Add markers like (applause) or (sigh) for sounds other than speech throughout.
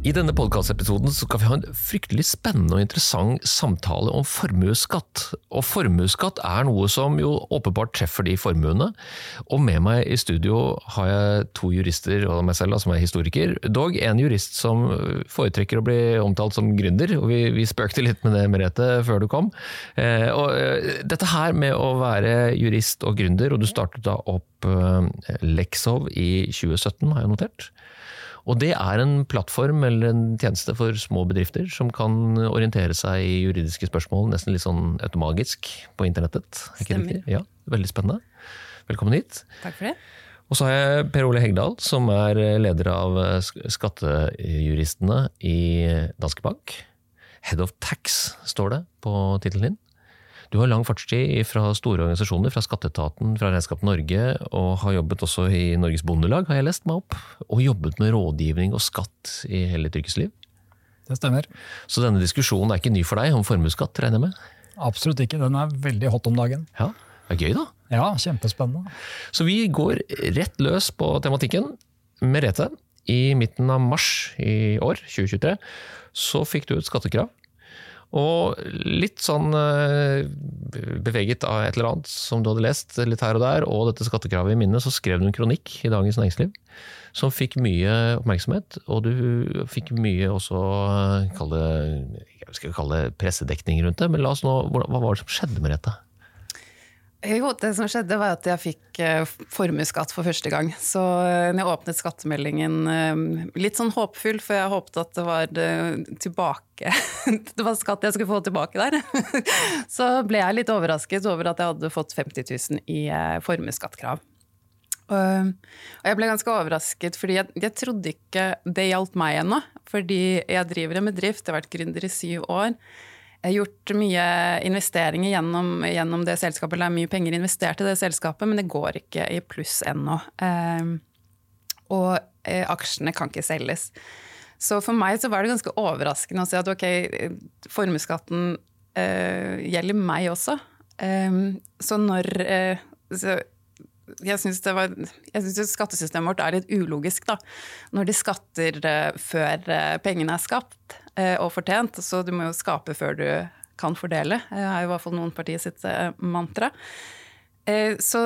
I denne podkastepisoden skal vi ha en fryktelig spennende og interessant samtale om formuesskatt. Og formuesskatt er noe som jo åpenbart treffer de formuene. Og med meg i studio har jeg to jurister og meg selv, som er historiker. Dog en jurist som foretrekker å bli omtalt som gründer, og vi, vi spøkte litt med det, Merete, før du kom. Eh, og eh, dette her med å være jurist og gründer, og du startet da opp eh, Lexov i 2017, har jeg notert. Og det er en plattform eller en tjeneste for små bedrifter som kan orientere seg i juridiske spørsmål nesten litt sånn automagisk på internettet. Stemmer. Ja, Veldig spennende. Velkommen hit. Takk for det. Og så har jeg Per Ole Hegdal, som er leder av Skattejuristene i Danske Bank. Head of Tax står det på tittelen din. Du har lang fartstid fra store organisasjoner, fra Skatteetaten, fra Regnskap Norge, og har jobbet også i Norges Bondelag, har jeg lest meg opp. Og jobbet med rådgivning og skatt i hele ditt yrkesliv. Det stemmer. Så denne diskusjonen er ikke ny for deg om formuesskatt, regner jeg med? Absolutt ikke. Den er veldig hot om dagen. Ja, det er gøy da. Ja, kjempespennende. Så vi går rett løs på tematikken. Merete, i midten av mars i år, 2023, så fikk du et skattekrav og litt sånn eh, beveget av et eller annet som du hadde lest litt her og der, og dette skattekravet i minnet, så skrev du en kronikk i Dagens Næringsliv som fikk mye oppmerksomhet. Og du fikk mye også eh, jeg skal kalle det pressedekning rundt det. Men nå, hva var det som skjedde med dette? Jo, det som skjedde var at jeg fikk uh, formuesskatt for første gang. Så når jeg åpnet skattemeldingen uh, litt sånn håpfull, for jeg håpet at det var tilbake (laughs) Det var skatt jeg skulle få tilbake der. (laughs) så ble jeg litt overrasket over at jeg hadde fått 50 000 i formuesskattkrav. Og jeg ble ganske overrasket, fordi jeg, jeg trodde ikke det gjaldt meg ennå. Fordi jeg driver en bedrift, jeg har vært gründer i syv år. Gjort mye investeringer gjennom, gjennom, det selskapet, eller det mye penger investert i det selskapet, men det går ikke i pluss ennå. Eh, og eh, aksjene kan ikke selges. Så for meg så var det ganske overraskende å si at ok, formuesskatten eh, gjelder meg også. Eh, så når eh, så jeg syns skattesystemet vårt er litt ulogisk, da. Når de skatter uh, før uh, pengene er skapt uh, og fortjent, så du må jo skape før du kan fordele. Det er i hvert fall noen partier sitt mantra. så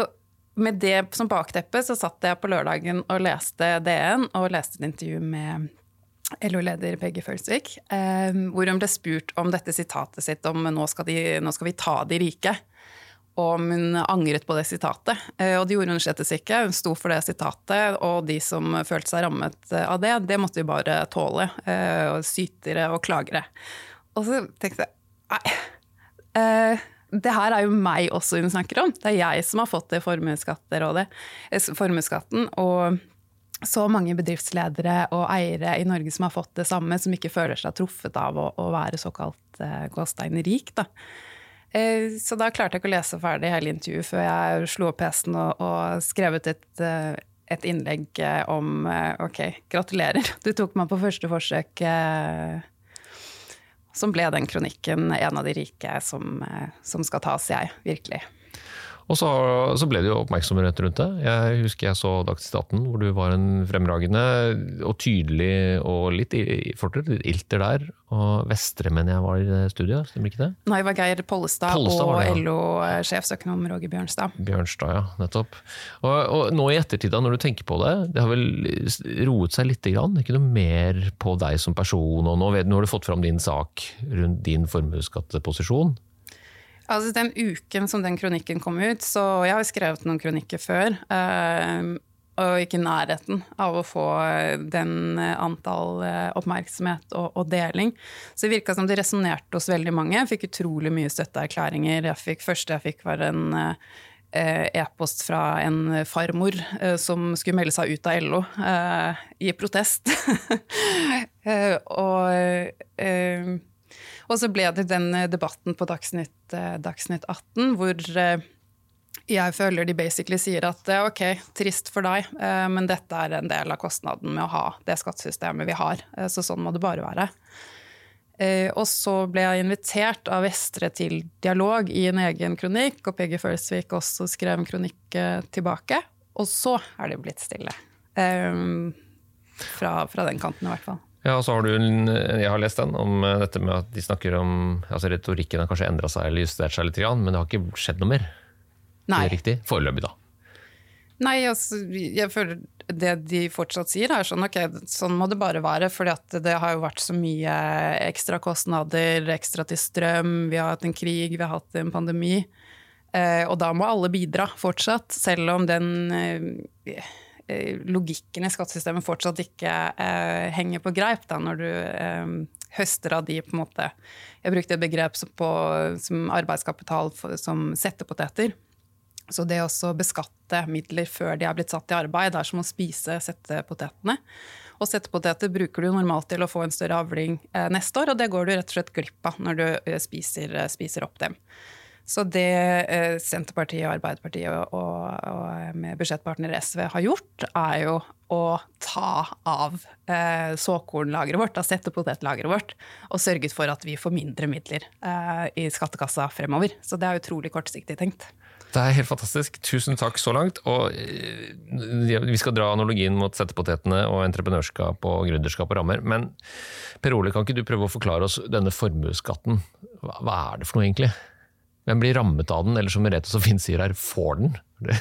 med det som bakteppe så satt jeg på lørdagen og leste DN og leste et intervju med LO-leder Peggy Følsvik, hvor hun ble spurt om dette sitatet sitt om nå skal, de, nå skal vi ta de rike om hun angret på det sitatet. Eh, og det gjorde hun slett ikke. Hun sto for det sitatet, og de som følte seg rammet eh, av det, det måtte vi bare tåle. og sytere og klagere. Og så tenkte jeg nei, det her er jo meg også hun snakker om. Det er jeg som har fått det formuesskatten. Og så mange bedriftsledere og eiere i Norge som har fått det samme, som ikke føler seg truffet av å, være såkalt gåstein rik. da. Eh, så da klarte jeg ikke å lese ferdig hele intervjuet før jeg slo opp PC-en og, og skrevet et, eh, et, innlegg eh, om Ok, gratulerer, du tok meg på første forsøk. Som ble den kronikken en av de rike som, som skal tas, jeg. Virkelig. Og så, så, ble det jo oppmerksomhet rundt det. Jeg husker jeg så Dagsnytt 18, hvor du var en fremragende og tydelig og litt fortere, litt ilter der. Og Vestre, mener jeg var i det studiet, stemmer ikke det? Nei, det var Geir Pollestad, Pollestad og ja. LO-sjefsøkonom Roger Bjørnstad. Bjørnstad, ja, nettopp. Og, og, nå i ettertid, da, når du tenker på det, det har vel roet seg lite grann? Ikke noe mer på deg som person, og nå, vet, nå har du fått fram din sak rundt din formuesskatteposisjon? Altså Den uken som den kronikken kom ut, så jeg har skrevet noen kronikker før. Uh, og ikke i nærheten av å få den antall eh, oppmerksomhet og, og deling. Så det virka som det resonnerte hos veldig mange. Jeg fikk utrolig mye støtteerklæringer. Jeg fikk, første jeg fikk, var en eh, e-post fra en farmor eh, som skulle melde seg ut av LO eh, i protest. (laughs) og og så ble det den eh, debatten på Dagsnytt, eh, Dagsnytt 18 hvor eh, Jeg føler de basically sier at ok, trist for deg, men dette er en del av kostnaden med å ha det skattesystemet vi har. Så sånn må det bare være. Og så ble jeg invitert av Vestre til dialog i en egen kronikk, og Peggy Følsvik også skrev en kronikk tilbake. Og så er det blitt stille. Fra, fra den kanten, i hvert fall. Ja, og så har du, Jeg har lest den om dette med at de snakker om altså Retorikken har kanskje endra seg eller justert seg litt, men det har ikke skjedd noe mer. Nei. Det er riktig? Foreløpig, da. Nei, altså, jeg føler det de fortsatt sier, er sånn ok, sånn må det bare være. For det har jo vært så mye ekstra kostnader, ekstra til strøm, vi har hatt en krig, vi har hatt en pandemi. Eh, og da må alle bidra fortsatt, selv om den eh, eh logikken i skattesystemet fortsatt ikke eh, henger på greip, da, når du eh, høster av de på en måte Jeg brukte et begrep som, på, som arbeidskapital for, som settepoteter. Så det å beskatte midler før de er blitt satt i arbeid, det er som å spise settepotetene. Og settepoteter bruker du normalt til å få en større avling eh, neste år, og det går du rett og slett glipp av når du eh, spiser, eh, spiser opp dem. Så det Senterpartiet, Arbeiderpartiet og, og med budsjettpartner SV har gjort, er jo å ta av eh, såkornlageret vårt, av settepotetlageret vårt, og sørget for at vi får mindre midler eh, i skattekassa fremover. Så det er utrolig kortsiktig tenkt. Det er helt fantastisk. Tusen takk så langt. Og eh, vi skal dra analogien mot settepotetene og entreprenørskap og gründerskap og rammer. Men Per Ole, kan ikke du prøve å forklare oss denne formuesskatten? Hva er det for noe, egentlig? Hvem blir rammet av den, eller som Merete så fint sier her, får den? (laughs) Det,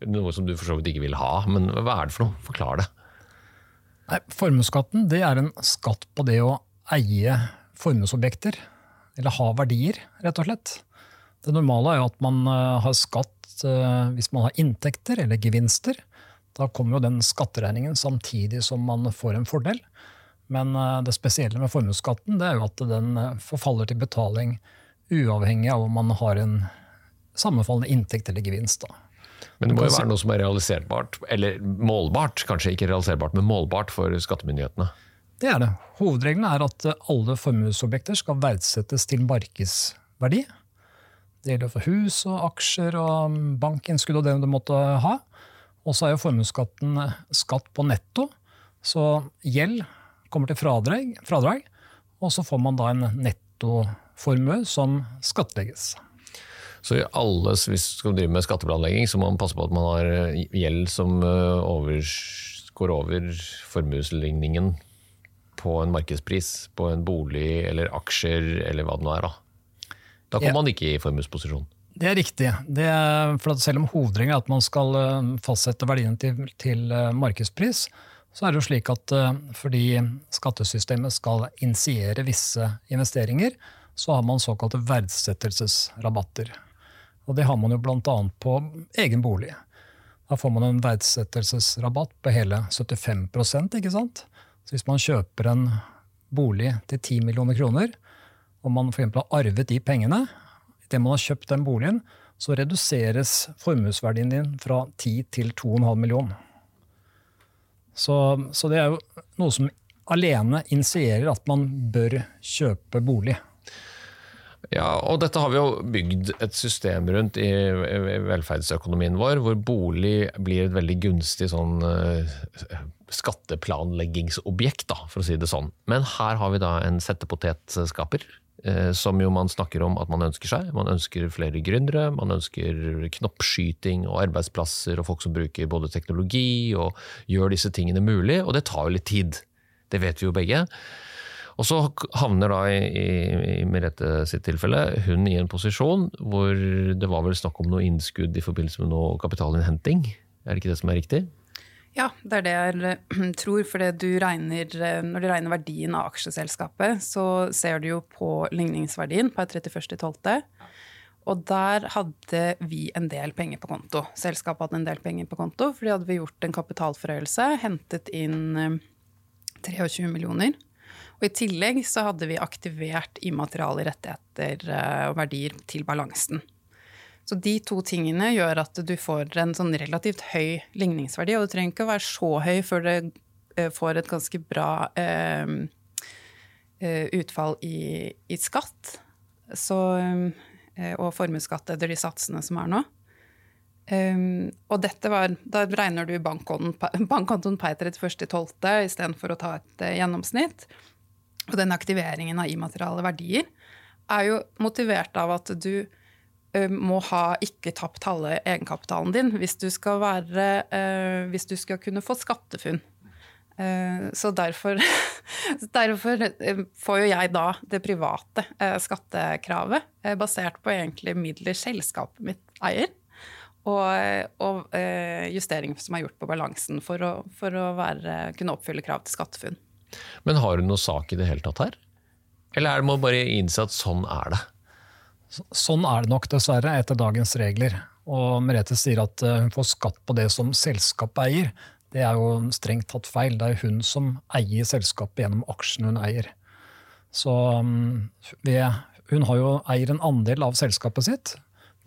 det, noe som du for så vidt ikke vil ha, men hva er det for noe? Forklar det. Nei, Formuesskatten er en skatt på det å eie formuesobjekter, eller ha verdier, rett og slett. Det normale er jo at man eh, har skatt eh, hvis man har inntekter eller gevinster. Da kommer jo den skatteregningen samtidig som man får en fordel. Men eh, det spesielle med formuesskatten er jo at den forfaller til betaling uavhengig av om man har en sammenfallende inntekt eller gevinst. Da. Men det må jo være noe som er realiserbart, eller målbart, kanskje ikke realiserbart, men målbart for skattemyndighetene? Det er det. Hovedregelen er at alle formuesobjekter skal verdsettes til markedsverdi. Det gjelder for hus og aksjer og bankinnskudd og det du måtte ha. Og så er jo formuesskatten skatt på netto, så gjeld kommer til fradrag, fradrag, og så får man da en nettoformue som skattlegges. Så i alle, hvis man skal drive med skatteplanlegging, så må man passe på at man har gjeld som eh, over, går over formuesligningen på en markedspris, på en bolig eller aksjer eller hva det nå er. da. Da kommer ja. man ikke i formuesposisjon. Det er riktig. Det er, for selv om hovedregelen er at man skal eh, fastsette verdien til, til, eh, markedspris, så er det jo slik at eh, fordi skattesystemet skal initiere visse investeringer, så har man såkalte verdsettelsesrabatter. Og det har man jo bl.a. på egen bolig. Da får man en verdsettelsesrabatt på hele 75% ikke sant? Så hvis man kjøper en bolig til 10 millioner kroner, og man f.eks. har arvet de pengene, idet man har kjøpt den boligen, så reduseres formuesverdien din fra 10 til 2,5 millioner. Så, så, det er jo noe som alene initierer at man bør kjøpe bolig. Ja, og dette har vi jo bygd et system rundt i velferdsøkonomien vår, hvor bolig blir et veldig gunstig sånn uh, skatteplanleggingsobjekt, da, for å si det sånn. Men her har vi da en settepotetskaper Eh, som jo man snakker om at man ønsker seg. Man ønsker flere gründere, man ønsker knoppskyting og arbeidsplasser og folk som bruker både teknologi og gjør disse tingene mulig, og det tar jo litt tid. Det vet vi jo begge. Og så havner da i, i Merete sitt tilfelle hun i en posisjon hvor det var vel snakk om noe innskudd i forbindelse med noe kapitalinnhenting. Er det ikke det som er riktig? Ja, det er det jeg (clears throat) tror. For eh, når du regner verdien av aksjeselskapet, så ser du jo på ligningsverdien per 31.12. Og der hadde vi en del penger på konto. Selskapet hadde en del penger på konto, for de hadde vi gjort en kapitalforhøyelse, hentet inn 23 eh, millioner. Og i tillegg så hadde vi aktivert immateriale rettigheter og verdier til balansen. Så de to tingene gjør at du får en sånn relativt høy ligningsverdi. Og du trenger ikke å være så høy før det eh, får et ganske bra eh, eh, utfall i, i, skatt. Så, eh, og formuesskatt etter de satsene som er nå. Um, og dette var, Da regner du bankkontoen, bankkontoen per 31.12. istedenfor å ta et uh, gjennomsnitt. Og den aktiveringen av immateriale verdier er jo motivert av at du uh, må ha ikke tapt halve egenkapitalen din hvis du skal, være, uh, hvis du skal kunne få skattefunn. Så derfor, (laughs) derfor, får jo jeg da det private skattekravet, basert på egentlig midler selskapet mitt eier og, og eh, justeringer som er gjort på balansen for å, for å være, kunne oppfylle krav til SkatteFUNN. Men har hun noe sak i det hele tatt her? Eller er det må bare innse at sånn er det? Sånn er det nok, dessverre, etter dagens regler. Og Merete sier at eh, hun får skatt på det som selskapet eier. Det er jo strengt tatt feil. Det er hun som eier selskapet gjennom aksjene hun eier. Så mm, hun har jo eier en andel av selskapet sitt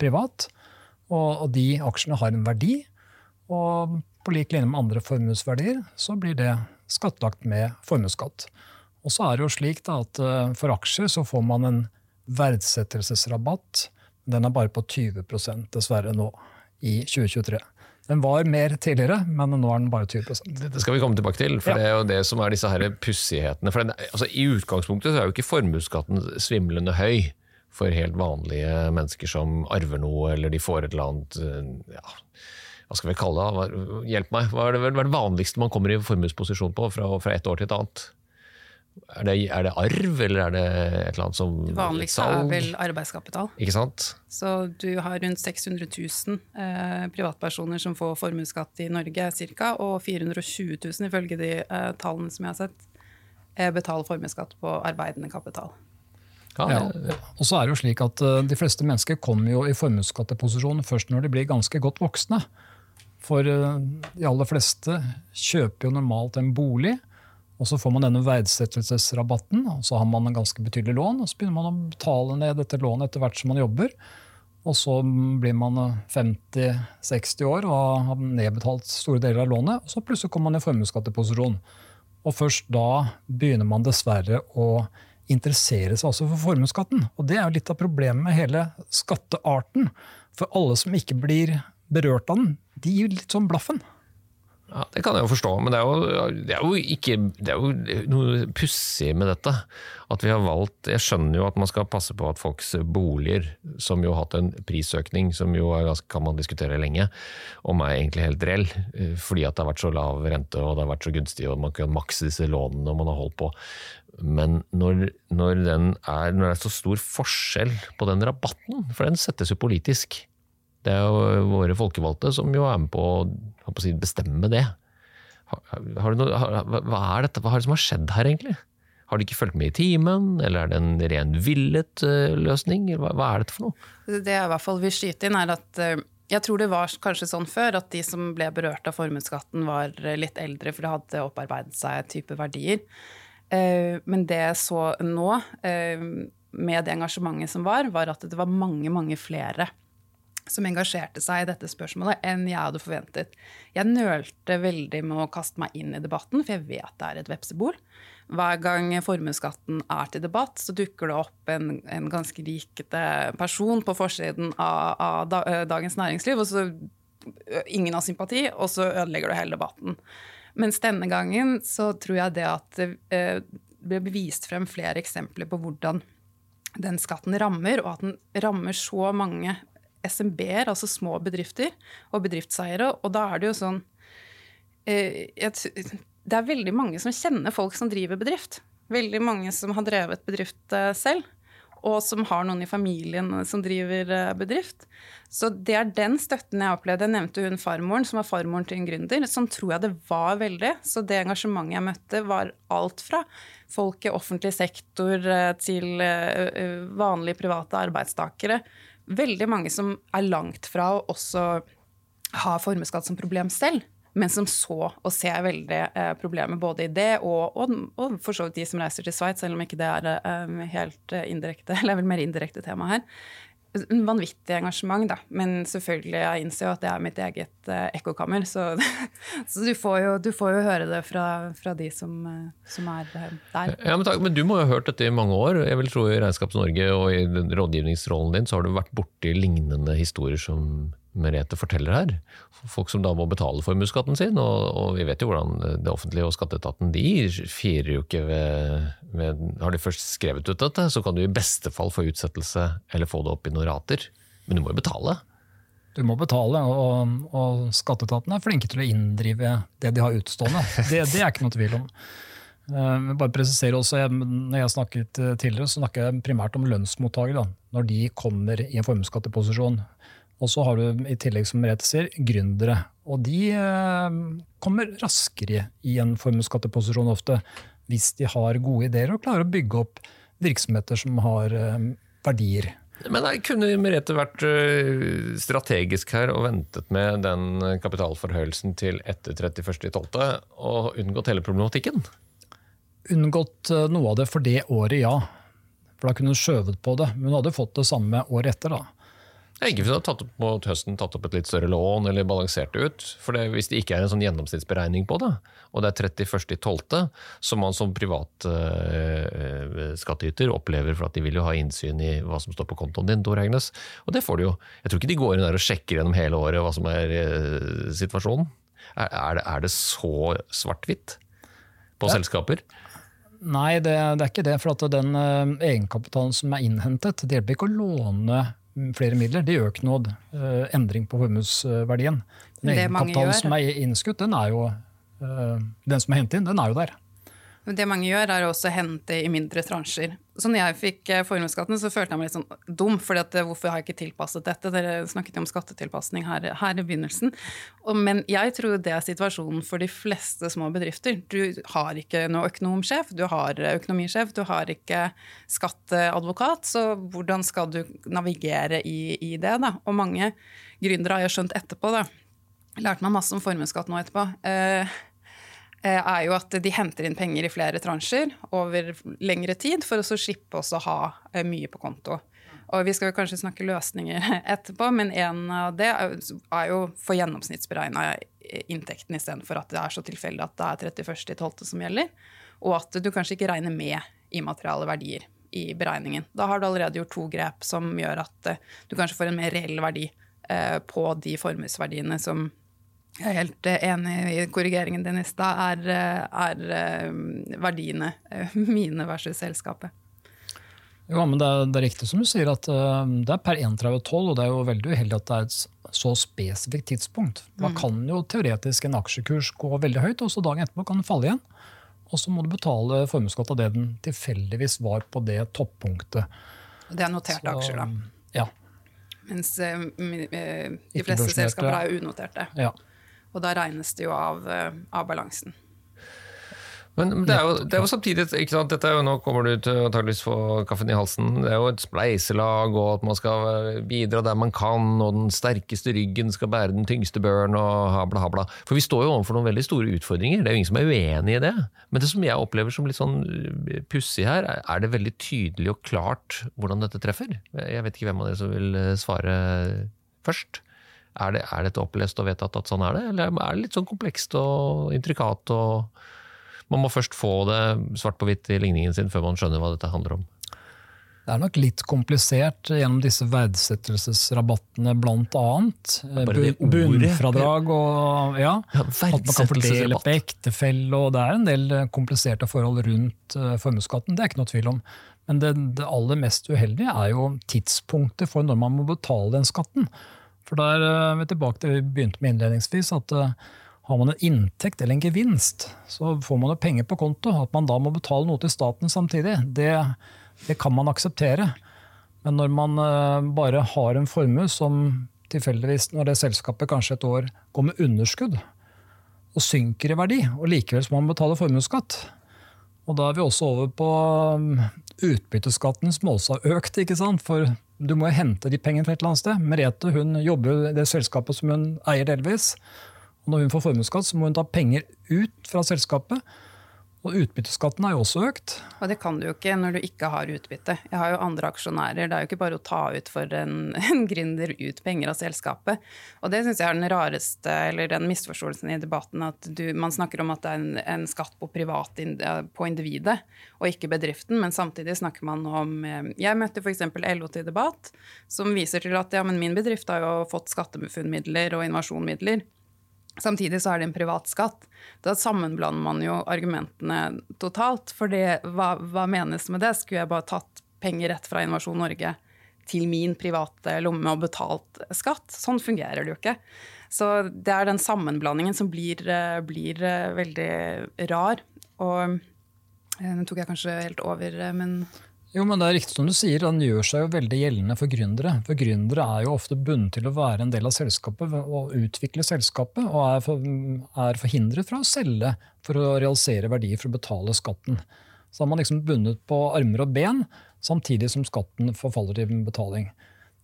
privat. Og, de aksjene har en verdi. Og på lik linje med andre formuesverdier så blir det skattlagt med formuesskatt. Og så er det jo slik da, at eh, for aksjer så får man en verdsettelsesrabatt. Den er bare på 20% dessverre nå i 2023. Den var mer tidligere, men nå er den bare 20% Det skal vi komme tilbake til, for ja. det er jo det som er disse pussighetene. Altså, I utgangspunktet så er jo ikke formuesskatten svimlende høy for helt vanlige mennesker som arver noe, eller de får et eller annet ja, Hva skal vi kalle det? Hjelp meg. Hva er det, hva er det vanligste man kommer i formuesposisjon på fra, fra et år til et annet? Er det, er det, arv, eller er det et eller annet som Det vanligste er vel arbeidskapital. Ikke sant? Så du har rundt 600 000 eh, privatpersoner som får formuesskatt i Norge ca., og 420 000 ifølge de eh, tallene som jeg har sett, eh, betaler formuesskatt på arbeidende kapital. Ja, ja. Og så er det jo slik at uh, De fleste mennesker kommer jo i formuesskatteposisjon først når de blir ganske godt voksne. For uh, de aller fleste kjøper jo normalt en bolig, og så får man denne verdsettelsesrabatten. og Så har man en ganske betydelig lån, og så begynner man å betale ned dette lånet etter hvert som man jobber. Og så blir man 50-60 år og har nedbetalt store deler av lånet, og så plutselig kommer man i formuesskatteposisjon. Og først da begynner man dessverre å interessere seg også for formuesskatten. Og det er jo litt av problemet med hele skattearten. For alle som ikke blir berørt av den, de gir litt sånn blaffen. Ja, Det kan jeg jo forstå, men det er jo, det er jo, ikke, det er jo noe pussig med dette. At vi har valgt Jeg skjønner jo at man skal passe på at folks boliger, som jo har hatt en prisøkning, som jo ganske, kan man diskutere lenge, om er egentlig helt reell, eh, fordi at det har vært så lav rente og det har vært så gunstig og man kan makse disse lånene og man har holdt på. Men når, når, er, når, det er så stor forskjell på den rabatten, for den settes jo politisk Det er jo våre folkevalgte som jo er med på å bestemme det. Har, har noe, har, hva er dette, hva er det som har skjedd her, egentlig? Har de ikke fulgt med i timen, eller er det en ren villet uh, løsning? Hva, hva, er dette for noe? Det jeg i hvert fall vil skyte inn, er at uh, jeg tror det var kanskje sånn før at de som ble berørt av formuesskatten, var litt eldre, for de hadde opparbeidet seg type verdier. Eh, men det jeg så nå, eh, med det engasjementet som var, var at det var mange, mange flere som engasjerte seg i dette spørsmålet enn jeg hadde forventet. Jeg nølte veldig med å kaste meg inn i debatten, for jeg vet det er et vepsebol. Hver gang formuesskatten er til debatt, så dukker det opp en, en ganske rikete person på forsiden av, av, da, Dagens Næringsliv, og så ingen har sympati, og så ødelegger du hele debatten. Mens denne gangen så tror jeg det at det eh, ble vist frem flere eksempler på hvordan den skatten rammer, og at den rammer så mange SMB-er, altså små bedrifter, og bedriftseiere. Og da er det jo sånn eh, Det er veldig mange som kjenner folk som driver bedrift. Veldig mange som har drevet bedrift eh, selv og som har noen i familien som driver eh, bedrift. Så det er den støtten jeg opplevde. Jeg nevnte hun farmoren, som var farmoren til en gründer. Sånn tror jeg det var veldig. Så det engasjementet jeg møtte, var alt fra folk i offentlig sektor eh, til eh, vanlige private arbeidstakere. Veldig mange som er langt fra å også ha formuesskatt som problem selv men som så og ser veldig eh, problemet både i det og, og, og, for så vidt de som reiser til Sveits, selv om ikke det er eh, helt eh, indirekte, (laughs) eller vel mer indirekte tema her. En vanvittig engasjement, da. Men selvfølgelig, jeg innser jo at det er mitt eget uh, ekkokammer. Så, (laughs) så du, får jo, du, får jo, høre det fra, fra de som, uh, som, er eh, der. Ja, men, takk, men, du må jo ha hørt dette i mange år. Jeg vil tro I Regnskaps-Norge og i rådgivningsrollen din så har du vært borti lignende historier som Merete forteller her. Folk som da må betale formuesskatten sin, og, og, vi vet jo hvordan det offentlige og skatteetaten de firer jo ikke ved, ved Har de først skrevet ut dette, så kan du i beste fall få utsettelse eller få det opp i noen rater. Men du må jo betale. Du må betale, og, og skatteetaten er flinke til å inndrive det de har utstående. Det, det er ikke noe tvil om. Jeg bare presisere også, jeg, når jeg snakket eh, tidligere, så snakker jeg primært om lønnsmottakere. Når de kommer i en formuesskatteposisjon. Og så har du i tillegg, som Merete sier, gründere. Og de uh, kommer raskere i en formuesskatteposisjon ofte. Hvis de har gode ideer og klarer å bygge opp virksomheter som har uh, verdier. Men nei, Kunne Merete vært eh, strategisk her og ventet med den kapitalforhøyelsen til etter 31.12. og unngått hele problematikken? Unngått eh, noe av det for det året, ja. For da kunne hun skjøvet på det. Men hun hadde fått det samme året etter. da. Ikke hvis du har tatt opp mot høsten tatt opp et litt større lån eller balansert det ut. For det, Hvis det ikke er en sånn gjennomsnittsberegning på det, og det er 31.12., som man som privat øh, skattyter opplever for at de vil jo ha innsyn i hva som står på kontoen din, regnes. Og det får du jo. Jeg tror ikke de går inn der og sjekker gjennom hele året hva som er øh, situasjonen. Er, er, det, er, det, så svart-hvitt på ja. selskaper? Nei, det, det, er ikke det. For at den øh, egenkapitalen som er innhentet, det hjelper ikke å låne flere midler, det gjør ikke noe eh, endring på formuesverdien. Den egenkapitalen som er innskutt, den er jo eh, den som er hentet inn, den er jo der. Det mange gjør, er også å hente i mindre transjer. Så når jeg fikk eh, formuesskatten, så følte jeg meg litt sånn dum. For hvorfor har jeg ikke tilpasset dette? Dere snakket jo om skattetilpasning her, her i begynnelsen. Og, men jeg tror det er situasjonen for de fleste små bedrifter. Du har ikke noe økonomsjef, du har økonomisjef, du har ikke skatteadvokat. Så hvordan skal du navigere i, i det? da? Og mange gründere har jeg skjønt etterpå. da. Lærte meg masse om formuesskatt nå etterpå. Eh, Eh, er jo at de henter inn penger i flere transjer over lengre tid, for å slippe oss å ha eh, mye på konto. Og Vi skal kanskje snakke løsninger (laughs) etterpå, men en av det er jo for gjennomsnittsberegna inntekten istedenfor at det er så tilfeldig at det er 31.12. som gjelder. Og at du kanskje ikke regner med immateriale verdier i beregningen. Da har du allerede gjort to grep som gjør at eh, du kanskje får en mer reell verdi på de formuesverdiene som jeg er helt eh, enig i korrigeringen din i stad. Er, eh, er, eh, verdiene (laughs) mine versus selskapet? Jo, men det er, det er, riktig som du sier at det er per 31.12, og det er jo veldig uheldig at det er et så spesifikt tidspunkt. Da mm. kan jo teoretisk en aksjekurs gå veldig høyt, og så dagen etterpå kan den falle igjen. Og så må du betale formuesskatt av det den tilfeldigvis var på det toppunktet. Det er noterte så, aksjer, da. Ja. Mens uh, de fleste selskaper er unoterte. Ja. Og da regnes det jo av, eh, av balansen. Men det er, jo, det er jo, samtidig ikke sant? Dette er jo, Nå kommer du til å få kaffen i halsen. Det er jo et spleiselag, og at man skal bidra der man kan, og den sterkeste ryggen skal bære den tyngste børen, og habla, habla. For vi står jo overfor noen veldig store utfordringer. Det er jo ingen som er uenig i det. Men det som jeg opplever som litt sånn pussig her, er det veldig tydelig og klart hvordan dette treffer. Jeg vet ikke hvem av dere som vil svare først. Er, det, er dette opplest og vedtatt at sånn er det, eller er det litt sånn komplekst og intrikat? og Man må først få det svart på hvitt i ligningen sin før man skjønner hva dette handler om? Det er nok litt komplisert gjennom disse verdsettelsesrabattene, blant annet. Bunnfradrag og ja, ja at man kan fordele på ektefelle. og Det er en del kompliserte forhold rundt uh, formuesskatten, det er ikke noe tvil om. Men det, det, aller mest uheldige er jo tidspunktet for når man må betale den skatten. For der er vi tilbake til det vi begynte med innledningsvis, at uh, har man en inntekt eller en gevinst, så får man jo penger på konto. At man da må betale noe til staten samtidig, det, det kan man akseptere. Men når man uh, bare har en formue som tilfeldigvis, når det selskapet kanskje et år går med underskudd og synker i verdi, og likevel så må man betale formuesskatt, og da er vi også over på um, utbytteskatten som også har økt. ikke sant? For du må hente de pengene fra et eller annet sted. Merete hun jobber i det selskapet som hun eier delvis. Og når hun får formuesskatt, så må hun ta penger ut fra selskapet. Og utbytteskatten er jo også økt. Og det kan du jo ikke når du ikke har utbytte. Jeg har jo andre aksjonærer. Det er jo ikke bare å ta ut for en, (laughs) en gründer ut penger av selskapet. Og det syns jeg er den rareste, eller den misforståelsen i debatten, at du, man snakker om at det er en, en skatt på privat på individet, og ikke bedriften, men samtidig snakker man om eh, Jeg møtte f.eks. LO til debatt, som viser til at ja, men min bedrift har jo fått skattefunnmidler og innovasjonmidler. Samtidig så er det en privat skatt. Da sammenblander man jo argumentene totalt. For det, hva, hva, menes med det? Skulle jeg bare tatt penger rett fra Innovasjon Norge til min private lomme og betalt skatt? Sånn fungerer det jo ikke. Så det er den sammenblandingen som blir, eh, blir eh, veldig rar. Og eh, nå tok jeg kanskje helt over, men jo, men det er riktig som du sier, Den gjør seg jo veldig gjeldende for gründere. For Gründere er jo ofte bundet til å være en del av selskapet og utvikle selskapet, og er, for, er forhindret fra å selge for å realisere verdier for å betale skatten. Så er man liksom bundet på armer og ben, samtidig som skatten forfaller til betaling.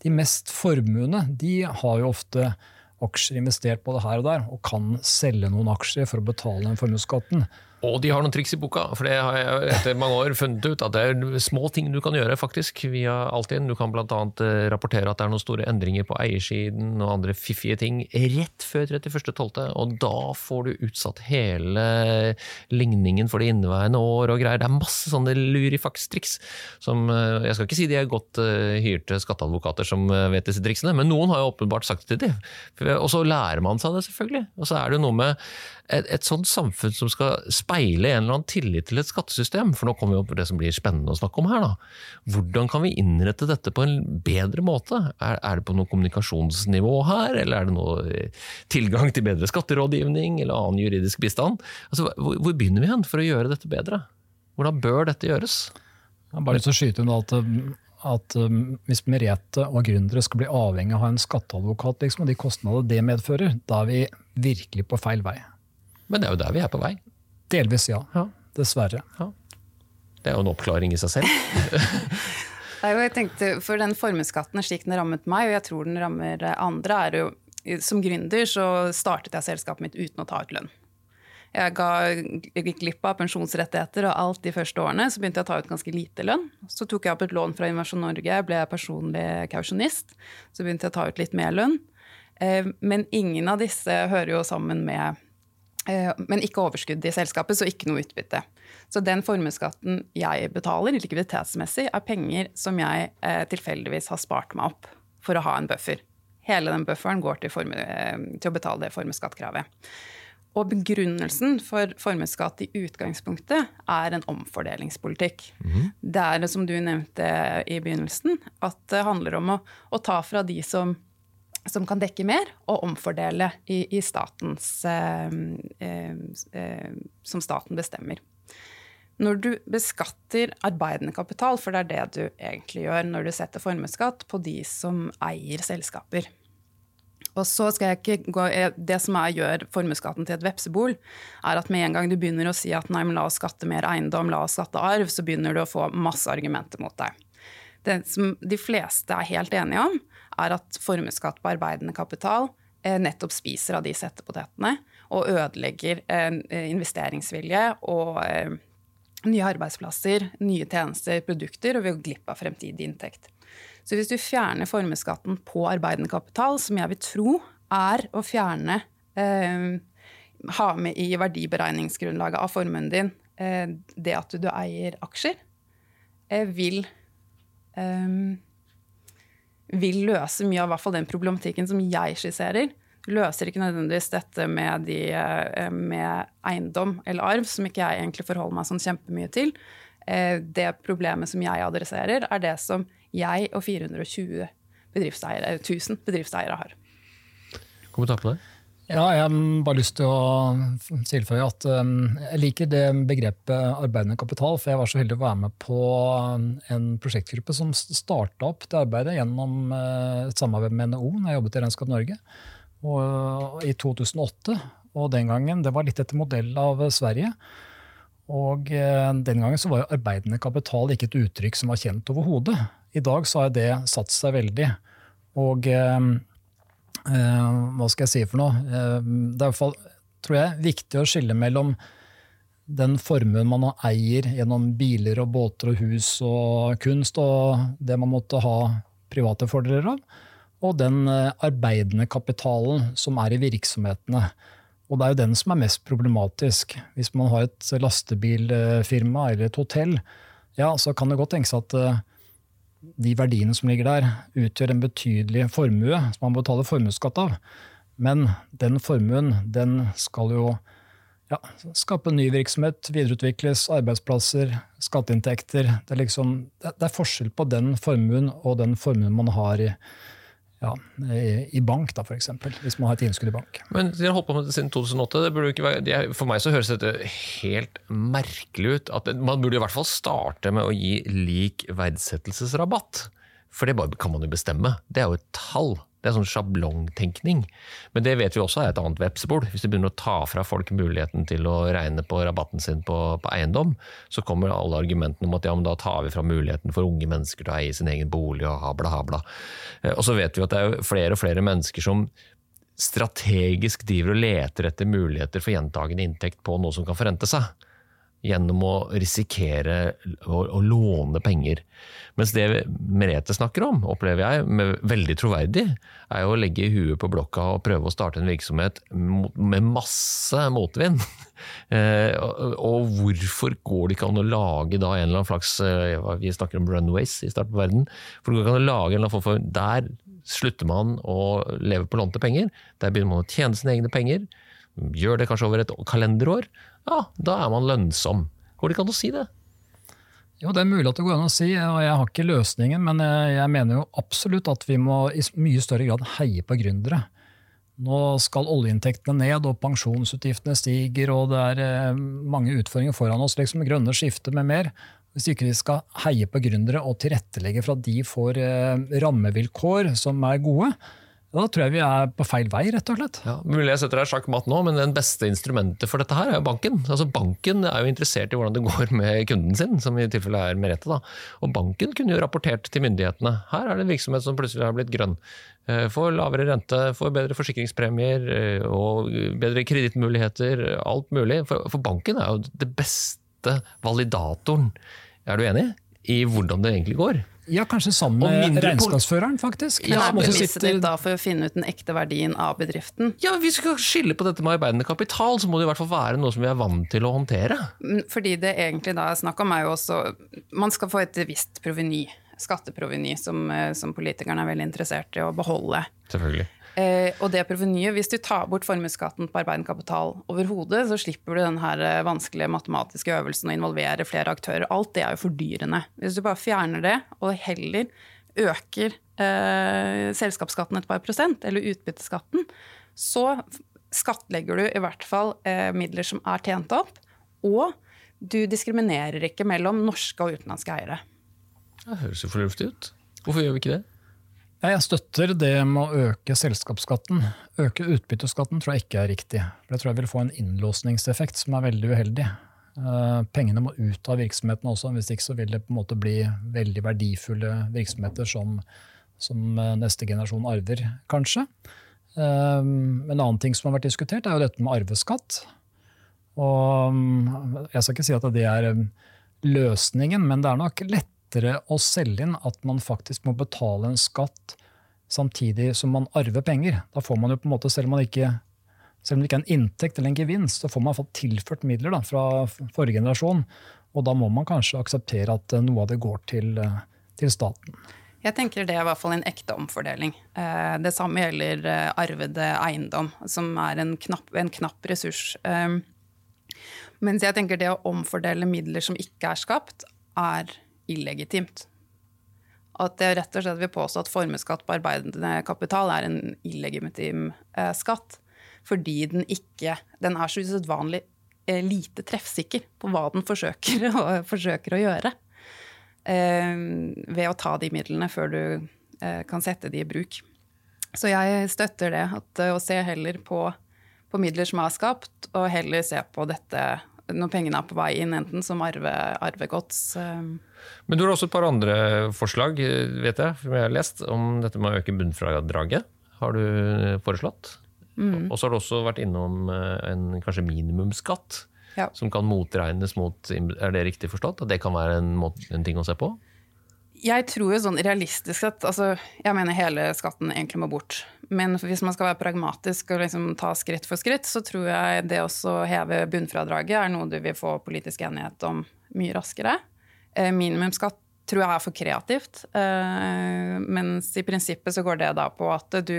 De mest formuende de har jo ofte aksjer investert både her og der, og kan selge noen aksjer for å betale den formuesskatten. Og de har noen triks i boka, for det har jeg etter mange år funnet ut at det er små ting du kan gjøre faktisk via Altinn. Du kan bl.a. Eh, rapportere at det er noen store endringer på eiersiden og andre fiffige ting rett før 31.12., og da får du utsatt hele ligningen for det inneværende år og greier. Det er masse sånne lurifaks-triks som eh, Jeg skal ikke si de er godt uh, hyrte skatteadvokater som vet disse triksene, men noen har jo åpenbart sagt det til dem. Og så lærer man seg det, selvfølgelig. Og så er det noe med et, et sånt samfunn som skal speile en eller annen tillit til et skattesystem. For nå kommer vi opp på det som blir spennende å snakke om her. da. Hvordan kan vi innrette dette på en bedre måte? Er, er det på noe kommunikasjonsnivå her, eller er det noe eh, tilgang til bedre skatterådgivning eller annen juridisk bistand? Altså, hvor, hvor begynner vi hen for å gjøre dette bedre? Hvordan bør dette gjøres? Jeg har bare lyst til å skyte inn at at um, hvis Merete og gründere skal bli avhengig av å ha en skatteadvokat liksom, og de kostnadene det medfører, da er vi virkelig på feil vei. Men det er jo der vi er på vei. Delvis, ja. ja. Dessverre. Ja. Det er jo en oppklaring i seg selv. (laughs) Nei, jeg tenkte, for den formuesskatten slik den rammet meg, og jeg tror den rammer andre, er jo Som gründer så startet jeg selskapet mitt uten å ta ut lønn. Jeg, ga, jeg gikk glipp av pensjonsrettigheter og alt de første årene. Så begynte jeg å ta ut ganske lite lønn. Så tok jeg opp et lån fra Innovasjon Norge, ble personlig kausjonist. Så begynte jeg å ta ut litt mer lønn. Eh, men ingen av disse hører jo sammen med men ikke overskudd i selskapet, så ikke noe utbytte. Så den formuesskatten jeg betaler likviditetsmessig, er penger som jeg eh, tilfeldigvis har spart meg opp for å ha en buffer. Hele den bufferen går til, formue, eh, til å betale det formuesskattkravet. Og begrunnelsen for formuesskatt i utgangspunktet er en omfordelingspolitikk. Mm. Det er som du nevnte i begynnelsen, at det handler om å, å ta fra de som som kan dekke mer, og omfordele i, i statens eh, eh, eh, Som staten bestemmer. Når du beskatter arbeidende kapital, for det er det du egentlig gjør når du setter formuesskatt på de som eier selskaper. Og så skal jeg ikke gå, eh, Det som er, gjør formuesskatten til et vepsebol, er at med en gang du begynner å si at nei, men la oss skatte mer eiendom, la oss skatte arv, så begynner du å få masse argumenter mot deg. Det som de fleste er helt enige om, er at formuesskatt på arbeidende kapital eh, nettopp spiser av de settepotetene og ødelegger eh, investeringsvilje og eh, nye arbeidsplasser, nye tjenester, produkter, og vi går glipp av fremtidig inntekt. Så hvis du fjerner formuesskatten på arbeidende kapital, som jeg vil tro er å fjerne eh, Ha med i verdiberegningsgrunnlaget av formuen din eh, det at du, du eier aksjer, eh, vil vil løse mye av den problematikken som jeg skisserer. Løser ikke nødvendigvis dette med, de, eh, med eiendom eller arv, som ikke jeg egentlig forholder meg sånn kjempemye til. Eh, det problemet som jeg adresserer, er det som jeg og 420 bedriftseiere, 1000 bedriftseiere har. Kommentar på det? Ja, jeg har bare lyst til å tilføye at um, jeg liker det begrepet arbeidende kapital. For jeg var så heldig å være med på um, en prosjektgruppe som starta opp det arbeidet gjennom uh, et samarbeid med NHO når jeg jobbet i Regnskap Norge og, uh, i 2008. Og den gangen, det var litt etter modell av Sverige. Og uh, den gangen så var jo arbeidende kapital ikke et uttrykk som var kjent overhodet. I dag så har det satt seg veldig. Og um, hva skal jeg si for noe? Eh, det er i hvert fall, tror jeg, viktig å skille mellom den formuen man eier gjennom biler og båter og hus og kunst, og det man måtte ha private fordeler av, og den eh, arbeidende kapitalen som er i virksomhetene. Og det er jo den som er mest problematisk. Hvis man har et lastebilfirma eller et hotell, ja, så kan det godt tenkes at eh, de verdiene som ligger der, utgjør en betydelig formue som man betaler formuesskatt av. Men den formuen den skal jo ja, skape ny virksomhet, videreutvikles, arbeidsplasser, skatteinntekter. Det liksom, det er forskjell på den formuen og den formuen man har i, ja, i bank, da, f.eks. Hvis man har et innskudd i bank. Men De har holdt på med det siden 2008. Det ikke være, for meg så høres dette helt merkelig ut. At man burde i hvert fall starte med å gi lik verdsettelsesrabatt. For det bare kan man jo bestemme. Det er jo et tall. Det er sånn sjablongtenkning. Men det vet vi også er et annet vepsebol. Hvis du begynner å ta fra folk muligheten til å regne på rabatten sin på, på eiendom, så kommer alle argumentene om at ja, men da tar vi fra muligheten for unge mennesker til å eie sin egen bolig og habla, habla. Eh, og så vet vi at det er flere og flere mennesker som strategisk driver og leter etter muligheter for gjentagende inntekt på noe som kan forrente seg gjennom å risikere å, å, låne penger. Mens det Merete snakker om, opplever jeg, veldig troverdig, er å legge huet på blokka og prøve å starte en virksomhet med masse motvind. (laughs) Eh, og hvorfor går det ikke an å lage da en eller annen slags eh, Vi snakker om runways i starten på verden. For det går ikke an å lage en eller annen form for Der slutter man å leve på lånte penger. Der begynner man å tjene sine egne penger. Gjør det kanskje over et kalenderår ja, da er man lønnsom. Går det ikke an å si det? Jo, det er mulig at det går an å si, og jeg har ikke løsningen, men jeg mener jo absolutt at vi må i mye større grad heie på gründere. Nå skal oljeinntektene ned, og pensjonsutgiftene stiger, og det er eh, mange utfordringer foran oss, liksom grønne skifter med mer. Hvis ikke vi skal heie på gründere og tilrettelegge for at de får eh, rammevilkår som er gode, da tror jeg vi er på feil vei, rett og slett. Ja, mulig jeg setter deg sjakkmatt nå, men den beste instrumentet for dette her er jo banken. Altså Banken er jo interessert i hvordan det går med kunden sin, som i tilfelle er Merete. da. Og banken kunne jo rapportert til myndighetene. Her er det en virksomhet som plutselig har blitt grønn. Eh, får lavere rente, får bedre forsikringspremier eh, og bedre kredittmuligheter. Alt mulig. For, for banken er jo det beste validatoren. Er du enig? I hvordan det egentlig går. Ja, kanskje sammen med regnskapsføreren, faktisk. Men er premisset ditt da for å finne ut den ekte verdien av bedriften? Ja, Hvis vi skal skille på dette med arbeidende kapital, så må det i hvert fall være noe som vi er vant til å håndtere. Mm, fordi det egentlig da er snakk om er jo også Man skal få et visst proveny. Skatteproveny som, eh, som politikerne er veldig interessert i å beholde. Selvfølgelig. Eh, og det provenyet, hvis du tar bort formuesskatten på arbeidende kapital overhodet, så slipper du den eh, vanskelige matematiske øvelsen å involvere flere aktører. Alt det er jo fordyrende. Hvis du bare fjerner det, og heller øker eh, selskapsskatten et par prosent, eller utbytteskatten, så skattlegger du i hvert fall eh, midler som er tjent opp, og du diskriminerer ikke mellom norske og utenlandske eiere. Det høres jo fornuftig ut. Hvorfor gjør vi ikke det? Jeg støtter det med å øke selskapsskatten. Øke utbytteskatten tror jeg ikke er riktig. For Det tror jeg vil få en innlåsningseffekt som er veldig uheldig. Uh, pengene må ut av virksomheten også, hvis ikke så vil det på en måte bli veldig verdifulle virksomheter som, som eh, neste generasjon arver, kanskje. Uh, en annen ting som har vært diskutert, er jo dette med arveskatt. Og um, jeg skal ikke si at det er løsningen, men det er nok lett lettere å selge inn at man faktisk må betale en skatt samtidig som man arver penger. Da får man jo på en måte, selv om, ikke, selv om det ikke er en inntekt eller en gevinst, så får man fått tilført midler da, fra forrige generasjon. Og da må man kanskje akseptere at eh, noe av det går til, eh, til staten. Jeg tenker det er i hvert fall en ekte omfordeling. Eh, det samme gjelder arvede eiendom, som er en knapp, en knapp ressurs. Mens jeg tenker det å omfordele midler som ikke er skapt, er illegitimt. At jeg rett og slett vil påstå at formuesskatt på arbeidende kapital er en illegitim eh, skatt. Fordi den ikke Den er så usedvanlig eh, lite treffsikker på hva den forsøker, å, (laughs) forsøker å gjøre. Eh, ved å ta de midlene før du eh, kan sette de i bruk. Så jeg støtter det. At, eh, å se heller på, på midler som er skapt, og heller se på dette når pengene er på vei inn, enten som arve, arvegods. Eh, men du har også et par andre forslag, vet jeg, som jeg har lest, om dette med å øke bunnfradraget. Har du foreslått? Mm. Og så har du også vært innom eh, en kanskje minimumsskatt. Ja. som kan motregnes mot Er det riktig forstått? At det kan være en, en ting å se på? Jeg tror jo sånn realistisk sett altså, Jeg mener hele skatten egentlig må bort. Men hvis man skal være pragmatisk og liksom ta skritt for skritt, så tror jeg det å heve bunnfradraget er noe du vil få politisk enighet om mye raskere. Eh, minimumsskatt tror jeg er for kreativt. Eh, mens i prinsippet så går det da på at du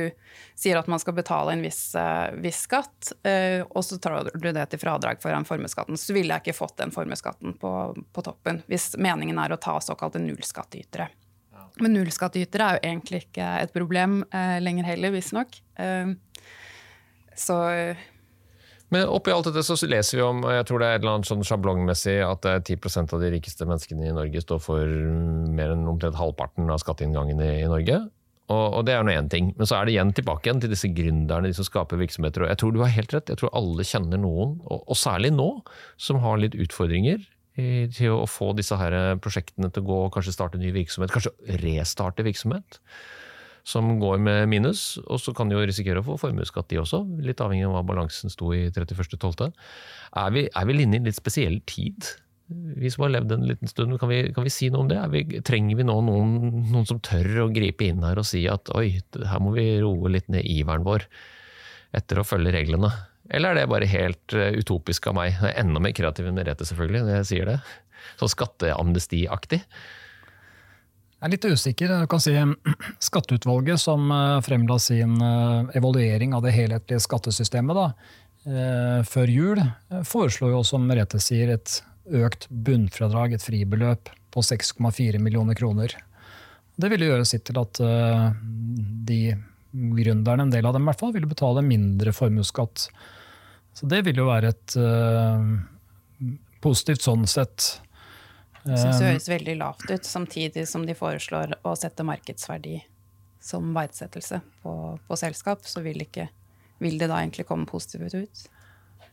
sier at man skal betale en viss, eh, viss skatt, eh, og så tar du det til fradrag foran formuesskatten. Så ville jeg ikke fått den formuesskatten på, på toppen hvis meningen er å ta såkalte nullskattytere. Men nullskattytere er jo egentlig ikke et problem lenger heller, visstnok. Eh, så Men oppi alt dette så leser vi om jeg tror det er et eller annet sånn sjablongmessig, at det er 10% av de rikeste menneskene i Norge står for mer enn omtrent halvparten av skatteinngangen i, i Norge. Og, og det er nå én ting. Men så er det igjen tilbake igjen til disse gründerne, de som skaper virksomheter. Og jeg tror du har helt rett. Jeg tror alle kjenner noen, og, og særlig nå, som har litt utfordringer i, til å få disse her prosjektene til å gå, kanskje starte ny virksomhet, kanskje restarte virksomhet som går med minus, og så kan de jo risikere å få formuesskatt de også, litt avhengig av hva balansen sto i 31.12. Er, vi, er vi inne i en litt spesiell tid? Vi som har levd en liten stund, kan vi, kan vi si noe om det? Vi, trenger vi nå noen, noen, som tør å gripe inn her og si at oi, her må vi roe litt ned iveren vår etter å følge reglene? Eller er det bare helt uh, utopisk av meg? Jeg er enda mer kreativ enn Merete, selvfølgelig, når jeg sier det. Sånn skatteamnestiaktig. Jeg er litt usikker. Du kan si (clears throat) Skatteutvalget, som eh, fremla sin eh, evaluering av det helhetlige skattesystemet da, eh, før jul, foreslår jo, som Merete sier, et økt bunnfradrag, et fribeløp, på 6,4 millioner kroner. Det ville gjøre sitt til at de gründerne, en del av dem i hvert fall, ville betale mindre formuesskatt. Så det vil jo være et positivt sånn sett. Jeg syns det høres veldig lavt ut, samtidig som de foreslår å sette markedsverdi som verdsettelse på, på selskap. Så vil, ikke, vil, det da egentlig komme positivt ut?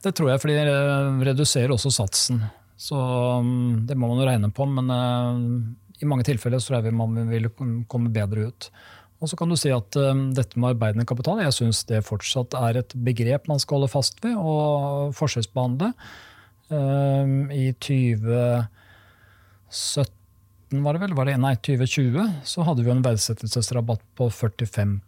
Det tror jeg, for de reduserer også satsen. Så um, det må man jo regne på. Men uh, i mange tilfeller så tror jeg man vil komme bedre ut. Og så kan du si at um, dette med arbeidende kapital jeg synes det fortsatt er et begrep man skal holde fast ved og forskjellsbehandle. Um, I 20 17 var det vel, var det, nei 2020 så hadde vi en verdsettelsesrabatt på 45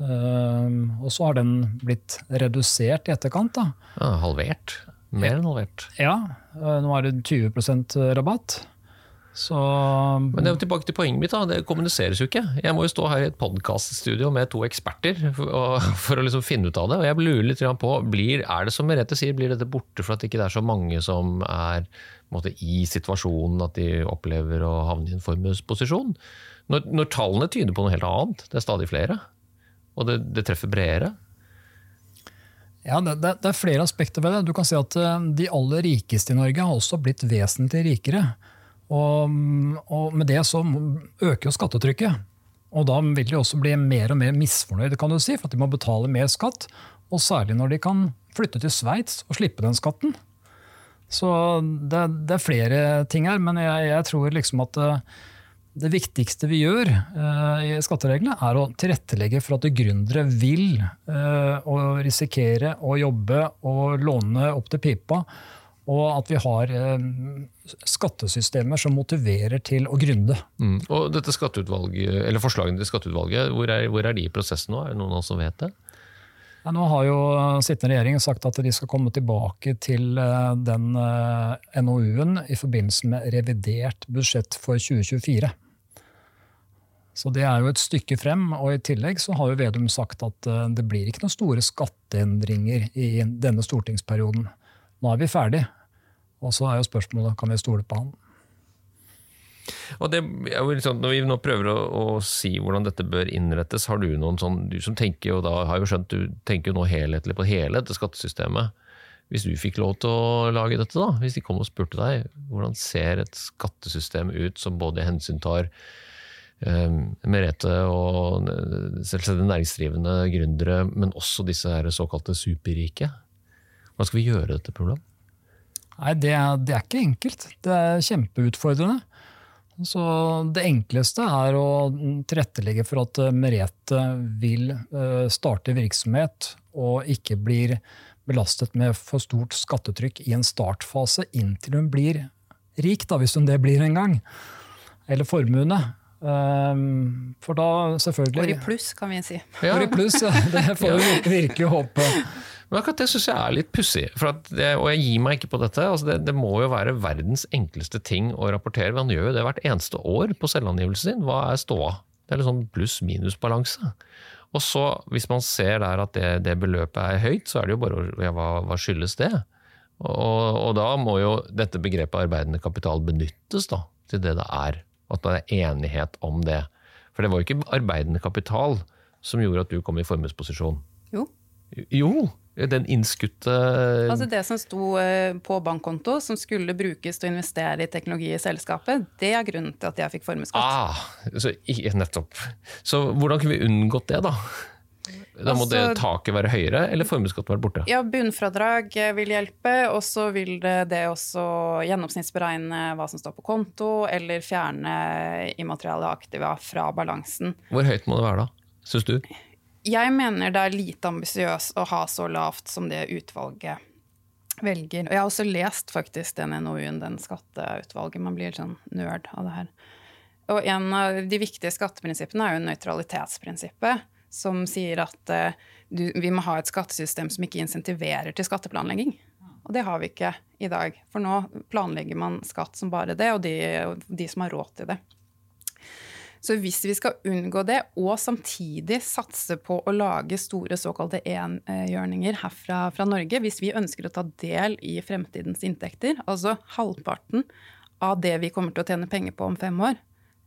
Um, Og så har den blitt redusert i etterkant. da. Ja, halvert. Mer enn halvert. Ja, uh, nå er det 20% rabatt. Så, Men det er jo tilbake til poenget mitt. da, Det kommuniseres jo ikke. Jeg må jo stå her i et podkaststudio med to eksperter for, (laughs) for å liksom finne ut av det. Og jeg lurer litt på, blir, er det som Merete sier, blir dette borte for at det ikke er så mange som er måte, i situasjonen at de opplever å havne i en formuesposisjon? Når, når, tallene tyder på noe helt annet, det er stadig flere, og det, det treffer bredere. Ja, det, det, det, er flere aspekter ved det. Du kan si at eh, De aller rikeste i Norge har også blitt vesentlig rikere. Og, og med det så øker jo skattetrykket. Og da vil de også bli mer og mer misfornøyde, kan du si, for at de må betale mer skatt. Og særlig når de kan flytte til Sveits og slippe den skatten. Så det, det, er flere ting her, men jeg, jeg tror liksom at det, eh, det, viktigste vi gjør uh, i skattereglene, er å tilrettelegge for at gründere vil og risikere å jobbe og låne opp til pipa. Og at vi har eh, skattesystemer som motiverer til å gründe. Mm. Og dette eller Forslagene til skatteutvalget, hvor er, hvor er de i prosessen nå? Er det noen av oss som vet det? Ja, nå har jo sittende regjering sagt at de skal komme tilbake til eh, den eh, NOU-en i forbindelse med revidert budsjett for 2024. Så det er jo et stykke frem, og i tillegg så har jo Vedum sagt at eh, det blir ikke noen store skatteendringer i denne stortingsperioden. Nå er vi ferdig, og så er jo spørsmålet kan vi stole på han. Og det, sånn, når vi nå prøver å, å, si hvordan dette bør innrettes, har du noen sånn Du som tenker jo da, har jo skjønt, du tenker jo nå helhetlig på hele dette skattesystemet. Hvis du fikk lov til å lage dette, da, hvis de kom og spurte deg, hvordan ser et skattesystem ut som både hensyntar eh, Merete og selvstendig næringsdrivende gründere, men også disse her såkalte superrike? Hvordan skal vi gjøre dette problemet? Nei, det det er ikke enkelt. Det er kjempeutfordrende. Så det enkleste er å tilrettelegge for at Merete vil eh, starte virksomhet og ikke blir belastet med for stort skattetrykk i en startfase inntil hun blir rik, da, hvis hun det blir en gang. Eller formuende. Um, for da selvfølgelig Går i pluss, kan vi si. Ja. Går i pluss, ja. (laughs) Det får vi vir- virkelig håpe. Men akkurat det syns jeg er litt pussig. Og jeg gir meg ikke på dette. altså det, det må jo være verdens enkleste ting å rapportere. Han gjør jo det hvert eneste år på selvangivelsen sin. Hva er ståa? Det er sånn pluss-minus-balanse. Og så, hvis man ser der at det, det beløpet er høyt, så er det jo bare ja, hva, hva skyldes det? Og, og da må jo dette begrepet arbeidende kapital benyttes da, til det det er. At det er enighet om det. For det var jo ikke arbeidende kapital som gjorde at du kom i formuesposisjon. Jo. Jo, den innskutte Altså Det som sto eh, på bankkonto, som skulle brukes til å investere i teknologi i selskapet, det er grunnen til at jeg fikk formuesskatt. ah, så, Nettopp. Så hvordan kunne vi unngått det, da? Da må det Altså- taket være høyere, eller formuesskatten være borte? Ja, bunnfradrag eh, vil hjelpe, og så vil det, det også gjennomsnittsberegne hva som står på konto, eller fjerne immateriale aktiva fra balansen. Hvor høyt må det være da, syns du? Jeg mener det er lite ambisiøst å ha så lavt som det utvalget velger. Og jeg har også lest faktisk den NOU-en, den skatteutvalget. Man blir sånn nerd av det her. Og en av de viktige skatteprinsippene er jo nøytralitetsprinsippet, som sier at uh, du, vi må ha et skattesystem som ikke insentiverer til skatteplanlegging. Og det har vi ikke i dag. For nå planlegger man skatt som bare det, og de, de som har råd til det. Så hvis vi skal unngå det, og samtidig satse på å lage store såkalte enhjørninger herfra fra Norge, hvis vi ønsker å ta del i fremtidens inntekter, altså halvparten av det vi kommer til å tjene penger på om fem år,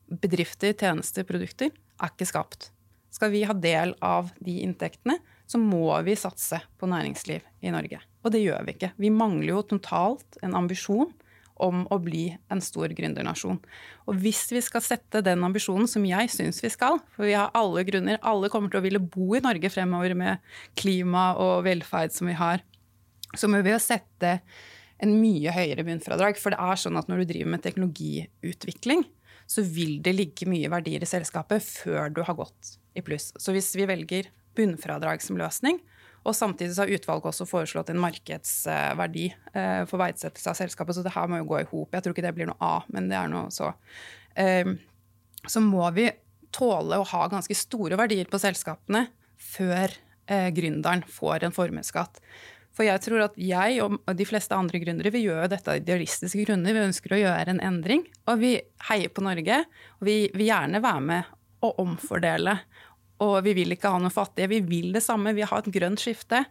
bedrifter, tjenester, produkter, er ikke skapt. Skal vi ha del av de inntektene, så må vi satse på næringsliv i Norge. Og det gjør vi ikke. Vi mangler jo totalt en ambisjon om å bli en stor gründernasjon. Og hvis vi skal sette den ambisjonen, som jeg syns vi skal, for vi har alle grunner, alle kommer til å ville bo i Norge fremover med klima og velferd som vi har, så må vi jo sette en mye høyere bunnfradrag. For det er sånn at når du driver med teknologiutvikling, så vil det ligge mye verdier i selskapet før du har gått i pluss. Så hvis vi velger bunnfradrag som løsning, og samtidig så har utvalget også foreslått en markedsverdi eh, for verdsettelse av selskapet, så det her må jo gå i hop. Jeg tror ikke det blir noe A, men det er noe så. Eh, Så må vi tåle å ha ganske store verdier på selskapene før eh, gründeren får en formuesskatt. For jeg tror at jeg og de fleste andre gründere vi gjør dette av idealistiske grunner. Vi ønsker å gjøre en endring, og vi heier på Norge. Og vi vil gjerne være med å omfordele. Og vi vil ikke ha noe fattige. Vi vil det samme, vi har et grønt skifte.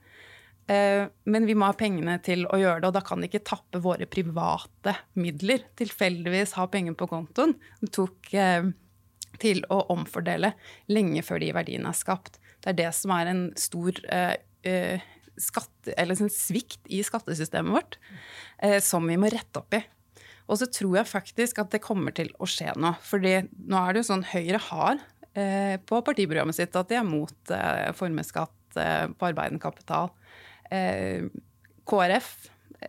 Eh, Men vi må ha pengene til å gjøre det, og da kan vi ikke tappe våre private midler. Tilfeldigvis ha penger på kontoen. Det tok eh, til å omfordele lenge før de verdiene er skapt. Det er det som er en stor eh, skatte, eller en svikt i skattesystemet vårt, som vi må rette opp i. Og så tror jeg faktisk at det kommer til å skje noe. fordi nå er det jo sånn Høyre har på partiprogrammet sitt at de er mot eh, formuesskatt eh, på arbeidende kapital. Eh, KrF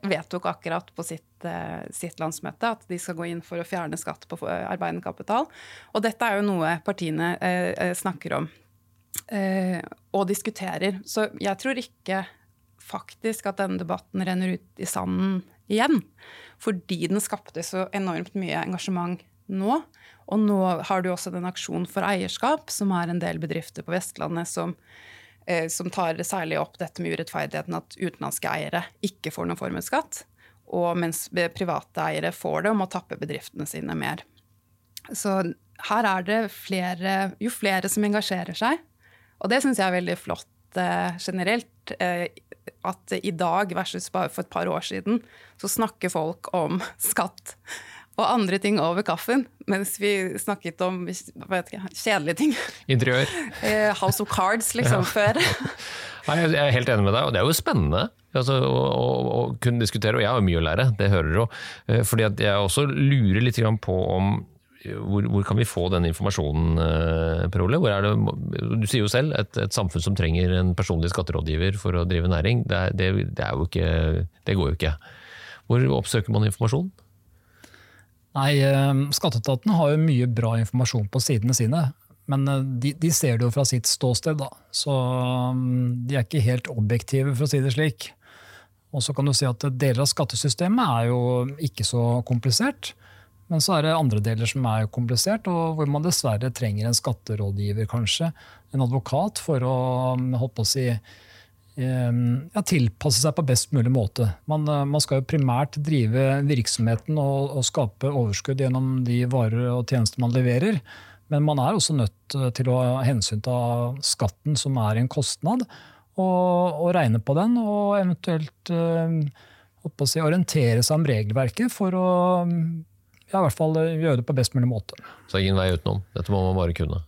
vedtok akkurat på sitt, eh, sitt landsmøte at de skal gå inn for å fjerne skatt på arbeidende kapital. Og dette er jo noe partiene eh, eh, snakker om eh, og diskuterer. Så jeg tror ikke faktisk at denne debatten renner ut i sanden igjen. Fordi den skapte så enormt mye engasjement nå. Og nå har du også den aksjonen for eierskap, som er en del bedrifter på Vestlandet som, eh, som tar særlig opp dette med urettferdigheten at utenlandske eiere ikke får noen formuesskatt. Og mens private eiere får det og må tappe bedriftene sine mer. Så her er det flere, jo flere som engasjerer seg, og det syns jeg er veldig flott eh, generelt, eh, at i dag versus bare for et par år siden, så snakker folk om skatt og andre ting over kaffen, mens vi snakket om ikke, kjedelige ting. Interiør. (laughs) Eh, House of Cards, liksom, før. (laughs) Nei, jeg er helt enig med deg, og det er jo spennende altså, å, å, å kunne diskutere. Og jeg har mye å lære, det hører du jo. Eh, Fordi jeg også lurer litt på om hvor, hvor kan vi få den informasjonen, eh, Per Ole? Hvor er det, du sier jo selv et, et samfunn som trenger en personlig skatterådgiver for å drive næring. Det, det, det, jo ikke, det går jo ikke. Hvor oppsøker man informasjon? Nei, eh, Skatteetaten har jo mye bra informasjon på sidene sine. Men eh, de, de ser det jo fra sitt ståsted, da. Så mm, de er ikke helt objektive, for å si det slik. Og så kan du si at Deler av skattesystemet er jo ikke så komplisert. Men så er det andre deler som er komplisert, og hvor man dessverre trenger en skatterådgiver, kanskje. En advokat, for å holdt på å si, ja, tilpasse seg på best mulig måte. Man, man skal jo primært drive virksomheten og, og, skape overskudd gjennom de varer og tjenester man leverer. Men man er også nødt til å ha hensyn til skatten, som er en kostnad, og, og regne på den, og eventuelt uh, si, orientere seg om regelverket for å ja, i hvert fall gjøre det på best mulig måte. Så det er ingen vei utenom? Dette må man bare kunne?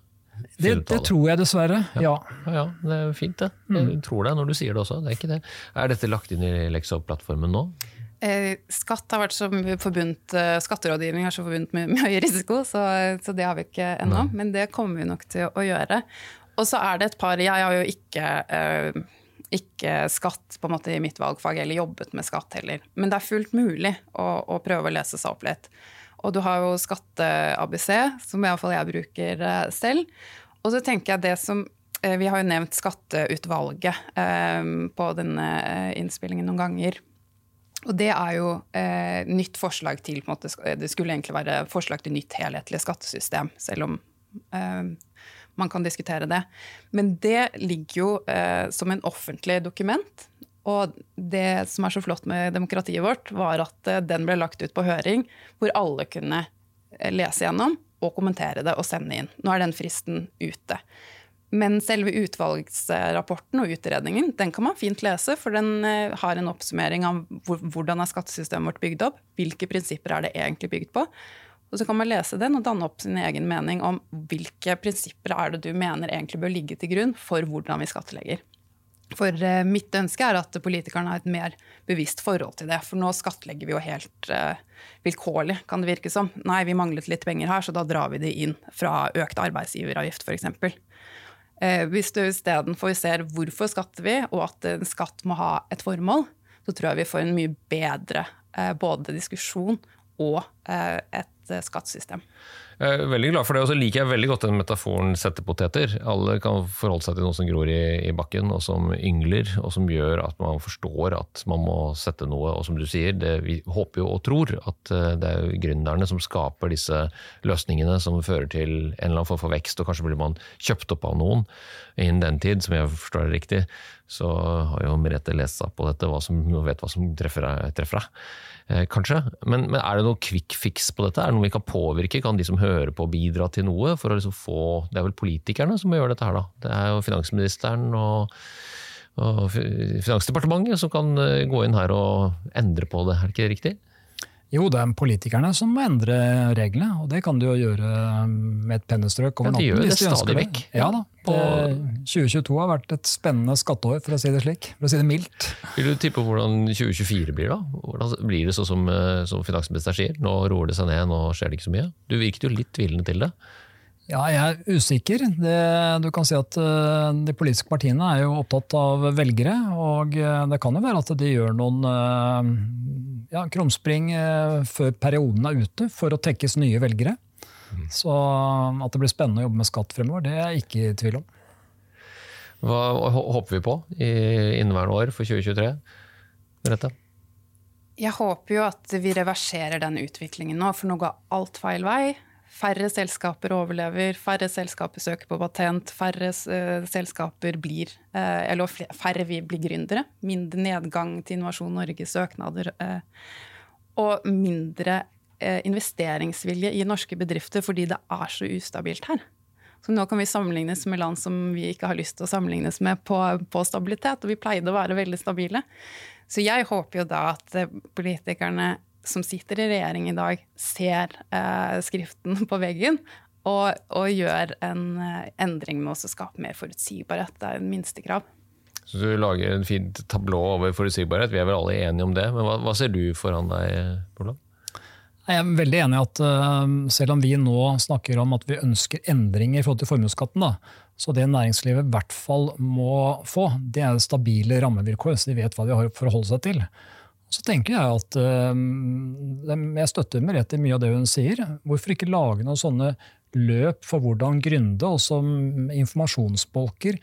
Det, det, tror jeg dessverre, ja. Ja, ja det er fint det. Jeg mm. tror det når du sier det også. Det er ikke det. Er dette lagt inn i Lexo-plattformen nå? Eh, skatt har vært så forbundt, eh, Skatterådgivning er så forbundet med, (laughs) med høy risiko, så, så, det har vi ikke ennå. Men det kommer vi nok til å gjøre. Og så er det et par Jeg har jo ikke, eh, ikke skatt på en måte i mitt valgfag, eller jobbet med skatt heller. Men det er fullt mulig å, å prøve å lese seg opp litt. Og du har jo Skatte-ABC, som iallfall jeg bruker eh, selv. Og så tenker jeg det som eh, Vi har jo nevnt Skatteutvalget eh, på denne eh, innspillingen noen ganger. Og det er jo nytt forslag til på en måte, Det skulle egentlig være forslag til nytt helhetlig skattesystem, selv om man kan diskutere det. Men det ligger jo som en offentlig dokument. Og det som er så flott med demokratiet vårt, var at den ble lagt ut på høring, hvor alle kunne lese gjennom og kommentere det og sende inn. Nå er den fristen ute. Men selve utvalgsrapporten og utredningen den kan man fint lese, for den eh, har en oppsummering av hvordan er skattesystemet vårt bygd opp, hvilke prinsipper er det egentlig bygd på, og så kan man lese den og danne opp sin egen mening om hvilke prinsipper er det du mener egentlig bør ligge til grunn for hvordan vi skattlegger. For uh, mitt ønske er at politikerne har et mer bevisst forhold til det. For nå skattlegger vi jo helt uh, vilkårlig, kan det virke som. Nei, vi manglet litt penger her, så da drar vi det inn fra økt arbeidsgiveravgift, f.eks. Uh, hvis du istedenfor ser hvorfor skatter vi, og at en skatt må ha et formål, så tror jeg vi får en mye bedre både diskusjon og et Eh, skattesystem. Jeg er veldig glad for det, og så liker jeg veldig godt den metaforen settepoteter. Alle kan forholde seg til noe som gror i, i, bakken, og som yngler, og som gjør at man forstår at man må sette noe. Og som du sier, det, vi håper jo og tror at eh, det er gründerne som skaper disse løsningene som fører til en eller annen form for vekst, og kanskje blir man kjøpt opp av noen. Innen den tid, som jeg forstår det riktig, så har jo Merete lest seg på dette, hva vet hva som treffer deg. Eh, kanskje. Men, men, er det noe quick fix på dette? Er det noe vi kan påvirke? Kan de som hører på bidra til noe? For å liksom få, det er vel politikerne som må gjøre dette her, da. Det er jo finansministeren og, og Finansdepartementet som kan eh, gå inn her og endre på det, er det ikke riktig? Jo, det er politikerne som må endre reglene, og det kan de jo gjøre med et pennestrøk over natten. Ja, de gjør det stadig vekk. Ja da. Det, 2022 har vært et spennende skatteår, for å si det slik. For å si det mildt. Vil du tippe hvordan 2024 blir, da? Hvordan blir det sånn som, eh, som finansministeren sier? Nå roer det seg ned, nå skjer det ikke så mye. Du virket jo litt tvilende til det. Ja, jeg er usikker. Det, du kan si at uh, De politiske partiene er jo opptatt av velgere. og uh, Det kan jo være at de gjør noen ja, krumspring før perioden er ute for å tekkes nye velgere. Mm. Så at det blir spennende å jobbe med skatt fremover, det er jeg ikke i tvil om. Hva håper vi på i inneværende år for 2023? Rette? Jeg håper jo at vi reverserer den utviklingen nå, for nå går alt feil vei. Færre selskaper overlever, færre selskaper søker på patent, færre uh, selskaper blir uh, Eller færre vi blir gründere. Mindre nedgang til Innovasjon Norges søknader. Uh, og mindre investeringsvilje i norske bedrifter fordi det er så ustabilt her. Så nå kan vi sammenlignes med land som vi ikke har lyst til å sammenlignes med på, på stabilitet, og vi pleide å være veldig stabile. Så jeg håper jo da at politikerne som sitter i regjering i dag, ser eh, skriften på veggen og, og gjør en eh, endring med å skape mer forutsigbarhet. Det er en minstekrav. Så du lager en fint tablå over forutsigbarhet. Vi er vel alle enige om det. Men hva, hva ser du foran deg, Roland? Jeg er veldig enig i at uh, selv om vi nå snakker om at vi ønsker endringer i forhold til formuesskatten, så det næringslivet i hvert fall må få, det er stabile rammevilkår, så de vet hva de har å forholde seg til. Så tenker jeg at uh, Jeg støtter Merete i mye av det hun sier. Hvorfor ikke lage noen sånne løp for hvordan gründe, og som informasjonsbolker,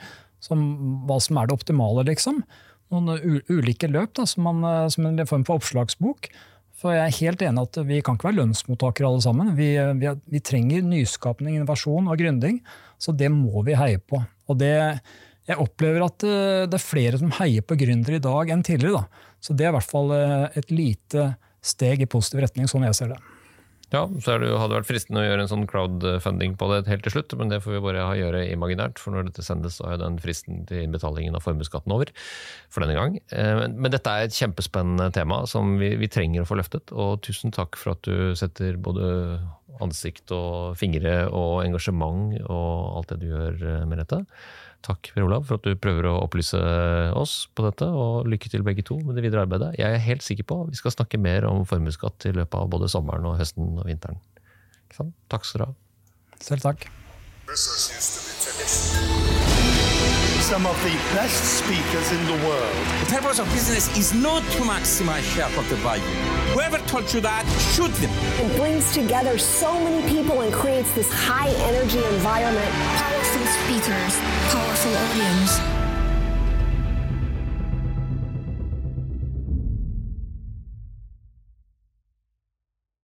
som hva som er det optimale, liksom. noen ulike løp da, som, man, eh, som en form for oppslagsbok. For jeg er helt enig at vi kan ikke være lønnsmottakere alle sammen. Vi, vi, er- vi trenger nyskapning, innovasjon og gründing, så det må vi heie på. Og det, jeg opplever at eh, det er flere som heier på gründere i dag enn tidligere. Da. Så det er i hvert fall eh, et lite steg i positiv retning, sånn jeg ser det. Ja, så det hadde vært fristende å gjøre en sånn crowdfunding på det helt til slutt, men det får vi bare gjøre imaginært, for når dette sendes, så er den fristen til innbetalingen av formuesskatten over for denne gang. Eh, Men, men dette er et kjempespennende tema som vi, vi trenger å få løftet, og tusen takk for at du setter både ansikt og fingre og engasjement og alt det du gjør Merete. med dette. Takk Per Olav for at du prøver å opplyse oss på dette, og lykke til begge to med det videre arbeidet. Jeg er helt sikker på vi skal snakke mer om formuesskatt i løpet av både sommeren og høsten og vinteren. Ikke sant? Takk skal du ha. Selv takk. Some of the best speakers in the world. The purpose of business is not to maximize shareholder value. Whoever told you that, shoot them. It brings together so many people and creates this high energy environment. Powerful speakers, powerful audience.